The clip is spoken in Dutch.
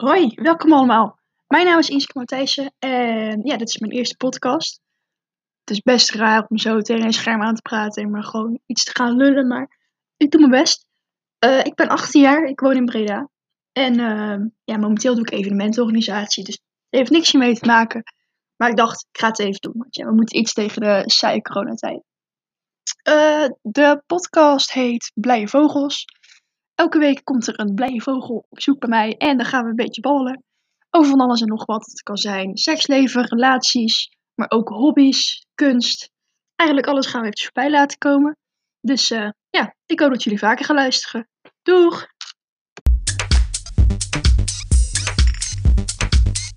Hoi, welkom allemaal. Mijn naam is Inske Matthijssen en ja, dit is mijn eerste podcast. Het is best raar om zo tegen een scherm aan te praten en maar gewoon iets te gaan lullen, maar ik doe mijn best. Eh, ik ben 18 jaar, ik woon in Breda. En uh, ja, momenteel doe ik evenementenorganisatie, dus het heeft niks hiermee te maken. Maar ik dacht, ik ga het even doen, want ja, we moeten iets tegen de saaie coronatijd. Uh, de podcast heet Blije Vogels. Elke week komt er een blije vogel op zoek bij mij en dan gaan we een beetje ballen. Over van alles en nog wat. Het kan zijn seksleven, relaties, maar ook hobby's, kunst. Eigenlijk alles gaan we even voorbij laten komen. Dus uh, ja, ik hoop dat jullie vaker gaan luisteren. Doeg!